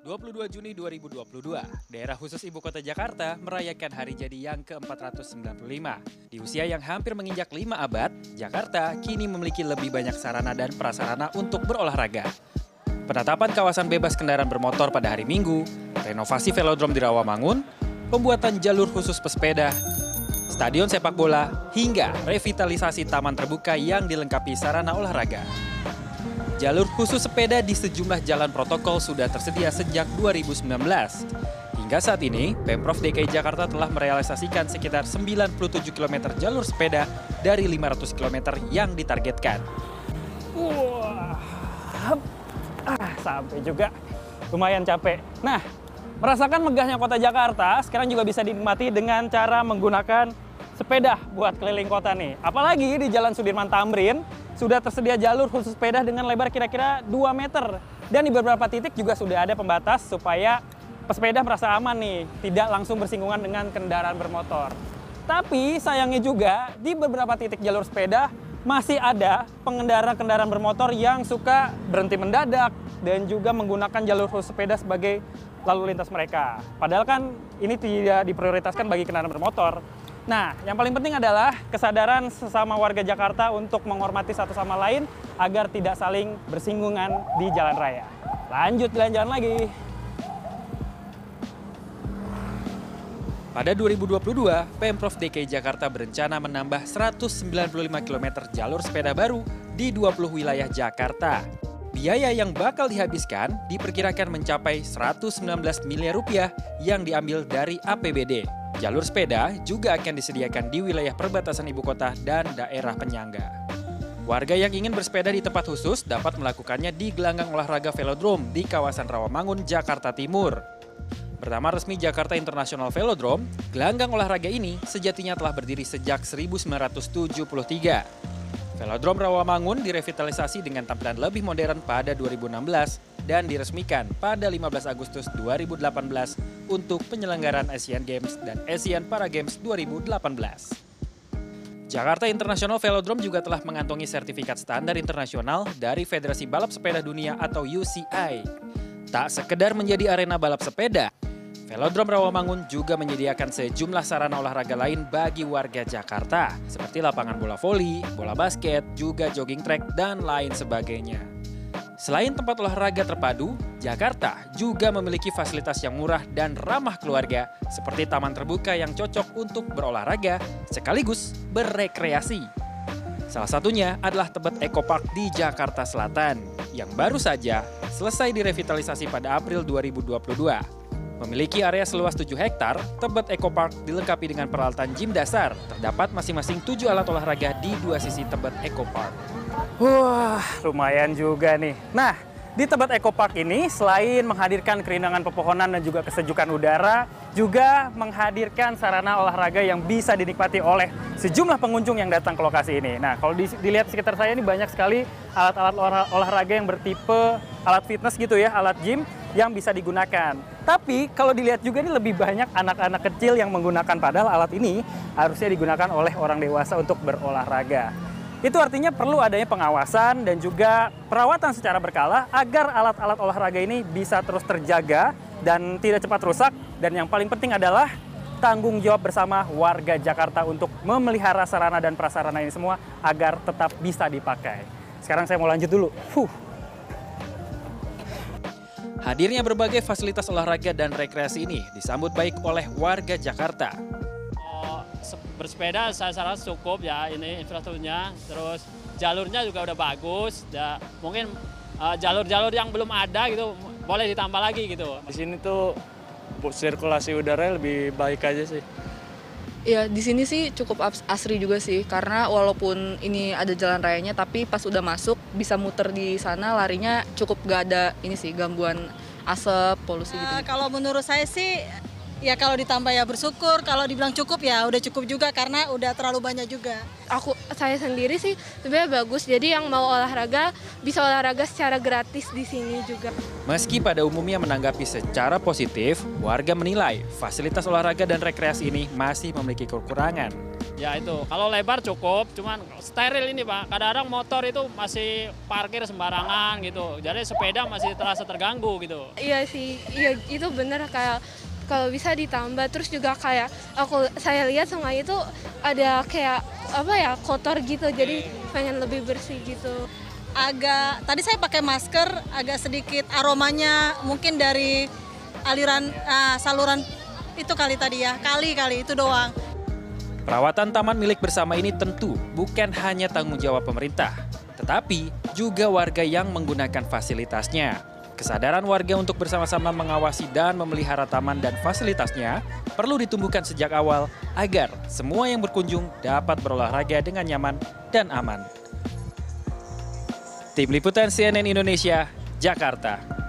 22 Juni 2022, daerah khusus ibu kota Jakarta merayakan hari jadi yang ke-495. Di usia yang hampir menginjak 5 abad, Jakarta kini memiliki lebih banyak sarana dan prasarana untuk berolahraga. Penetapan kawasan bebas kendaraan bermotor pada hari Minggu, renovasi velodrome di Rawamangun, pembuatan jalur khusus pesepeda, stadion sepak bola, hingga revitalisasi taman terbuka yang dilengkapi sarana olahraga. Jalur khusus sepeda di sejumlah jalan protokol sudah tersedia sejak 2019. Hingga saat ini, Pemprov DKI Jakarta telah merealisasikan sekitar 97 km jalur sepeda dari 500 km yang ditargetkan. Wah, ah, sampai juga lumayan capek. Nah, merasakan megahnya kota Jakarta, sekarang juga bisa dinikmati dengan cara menggunakan sepeda buat keliling kota nih. Apalagi di Jalan Sudirman Tamrin, sudah tersedia jalur khusus sepeda dengan lebar kira-kira 2 meter. Dan di beberapa titik juga sudah ada pembatas supaya pesepeda merasa aman nih, tidak langsung bersinggungan dengan kendaraan bermotor. Tapi sayangnya juga di beberapa titik jalur sepeda masih ada pengendara kendaraan bermotor yang suka berhenti mendadak dan juga menggunakan jalur khusus sepeda sebagai lalu lintas mereka. Padahal kan ini tidak diprioritaskan bagi kendaraan bermotor. Nah, yang paling penting adalah kesadaran sesama warga Jakarta untuk menghormati satu sama lain agar tidak saling bersinggungan di jalan raya. Lanjut jalan-jalan lagi. Pada 2022, Pemprov DKI Jakarta berencana menambah 195 km jalur sepeda baru di 20 wilayah Jakarta. Biaya yang bakal dihabiskan diperkirakan mencapai 119 miliar rupiah yang diambil dari APBD. Jalur sepeda juga akan disediakan di wilayah perbatasan ibu kota dan daerah penyangga. Warga yang ingin bersepeda di tempat khusus dapat melakukannya di gelanggang olahraga Velodrome di kawasan Rawamangun, Jakarta Timur. Pertama resmi Jakarta International Velodrome, gelanggang olahraga ini sejatinya telah berdiri sejak 1973. Velodrome Rawamangun direvitalisasi dengan tampilan lebih modern pada 2016 dan diresmikan pada 15 Agustus 2018 untuk penyelenggaraan Asian Games dan Asian Para Games 2018. Jakarta International Velodrome juga telah mengantongi sertifikat standar internasional dari Federasi Balap Sepeda Dunia atau UCI. Tak sekedar menjadi arena balap sepeda, Velodrome Rawamangun juga menyediakan sejumlah sarana olahraga lain bagi warga Jakarta, seperti lapangan bola voli, bola basket, juga jogging track, dan lain sebagainya. Selain tempat olahraga terpadu, Jakarta juga memiliki fasilitas yang murah dan ramah keluarga, seperti taman terbuka yang cocok untuk berolahraga sekaligus berrekreasi. Salah satunya adalah Tebet Eco Park di Jakarta Selatan, yang baru saja selesai direvitalisasi pada April 2022. Memiliki area seluas 7 hektar, Tebet Eco Park dilengkapi dengan peralatan gym dasar. Terdapat masing-masing 7 alat olahraga di dua sisi Tebet Eco Park. Wah, lumayan juga nih. Nah, di Tebet Eco Park ini selain menghadirkan kerindangan pepohonan dan juga kesejukan udara, juga menghadirkan sarana olahraga yang bisa dinikmati oleh sejumlah pengunjung yang datang ke lokasi ini. Nah, kalau dilihat sekitar saya ini banyak sekali alat-alat olahraga yang bertipe alat fitness gitu ya, alat gym yang bisa digunakan. Tapi kalau dilihat juga ini lebih banyak anak-anak kecil yang menggunakan padahal alat ini harusnya digunakan oleh orang dewasa untuk berolahraga. Itu artinya perlu adanya pengawasan dan juga perawatan secara berkala agar alat-alat olahraga ini bisa terus terjaga dan tidak cepat rusak. Dan yang paling penting adalah tanggung jawab bersama warga Jakarta untuk memelihara sarana dan prasarana ini semua agar tetap bisa dipakai. Sekarang saya mau lanjut dulu. Fuh. Hadirnya berbagai fasilitas olahraga dan rekreasi ini disambut baik oleh warga Jakarta. Bersepeda saya rasa cukup ya ini infrastrukturnya. Terus jalurnya juga udah bagus. Ya mungkin eh, jalur-jalur uh, yang belum ada gitu boleh ditambah lagi gitu. Di sini tuh sirkulasi udara lebih baik aja sih Ya di sini sih cukup asri juga sih karena walaupun ini ada jalan rayanya tapi pas udah masuk bisa muter di sana larinya cukup gak ada ini sih gangguan asap polusi gitu. Uh, kalau menurut saya sih ya kalau ditambah ya bersyukur, kalau dibilang cukup ya udah cukup juga karena udah terlalu banyak juga. aku saya sendiri sih sebenarnya bagus jadi yang mau olahraga bisa olahraga secara gratis di sini juga Meski pada umumnya menanggapi secara positif, warga menilai fasilitas olahraga dan rekreasi ini masih memiliki kekurangan. Ya itu, kalau lebar cukup, cuman steril ini Pak. Kadang-kadang motor itu masih parkir sembarangan gitu. Jadi sepeda masih terasa terganggu gitu. iya sih iya itu bener kayak kalau bisa ditambah terus juga kayak aku saya lihat sungai itu ada kayak apa ya kotor gitu jadi pengen lebih bersih gitu Agak tadi saya pakai masker, agak sedikit aromanya mungkin dari aliran ah, saluran itu kali tadi ya, kali kali itu doang. Perawatan taman milik bersama ini tentu bukan hanya tanggung jawab pemerintah, tetapi juga warga yang menggunakan fasilitasnya. Kesadaran warga untuk bersama-sama mengawasi dan memelihara taman dan fasilitasnya perlu ditumbuhkan sejak awal agar semua yang berkunjung dapat berolahraga dengan nyaman dan aman. Tim Liputan CNN Indonesia, Jakarta.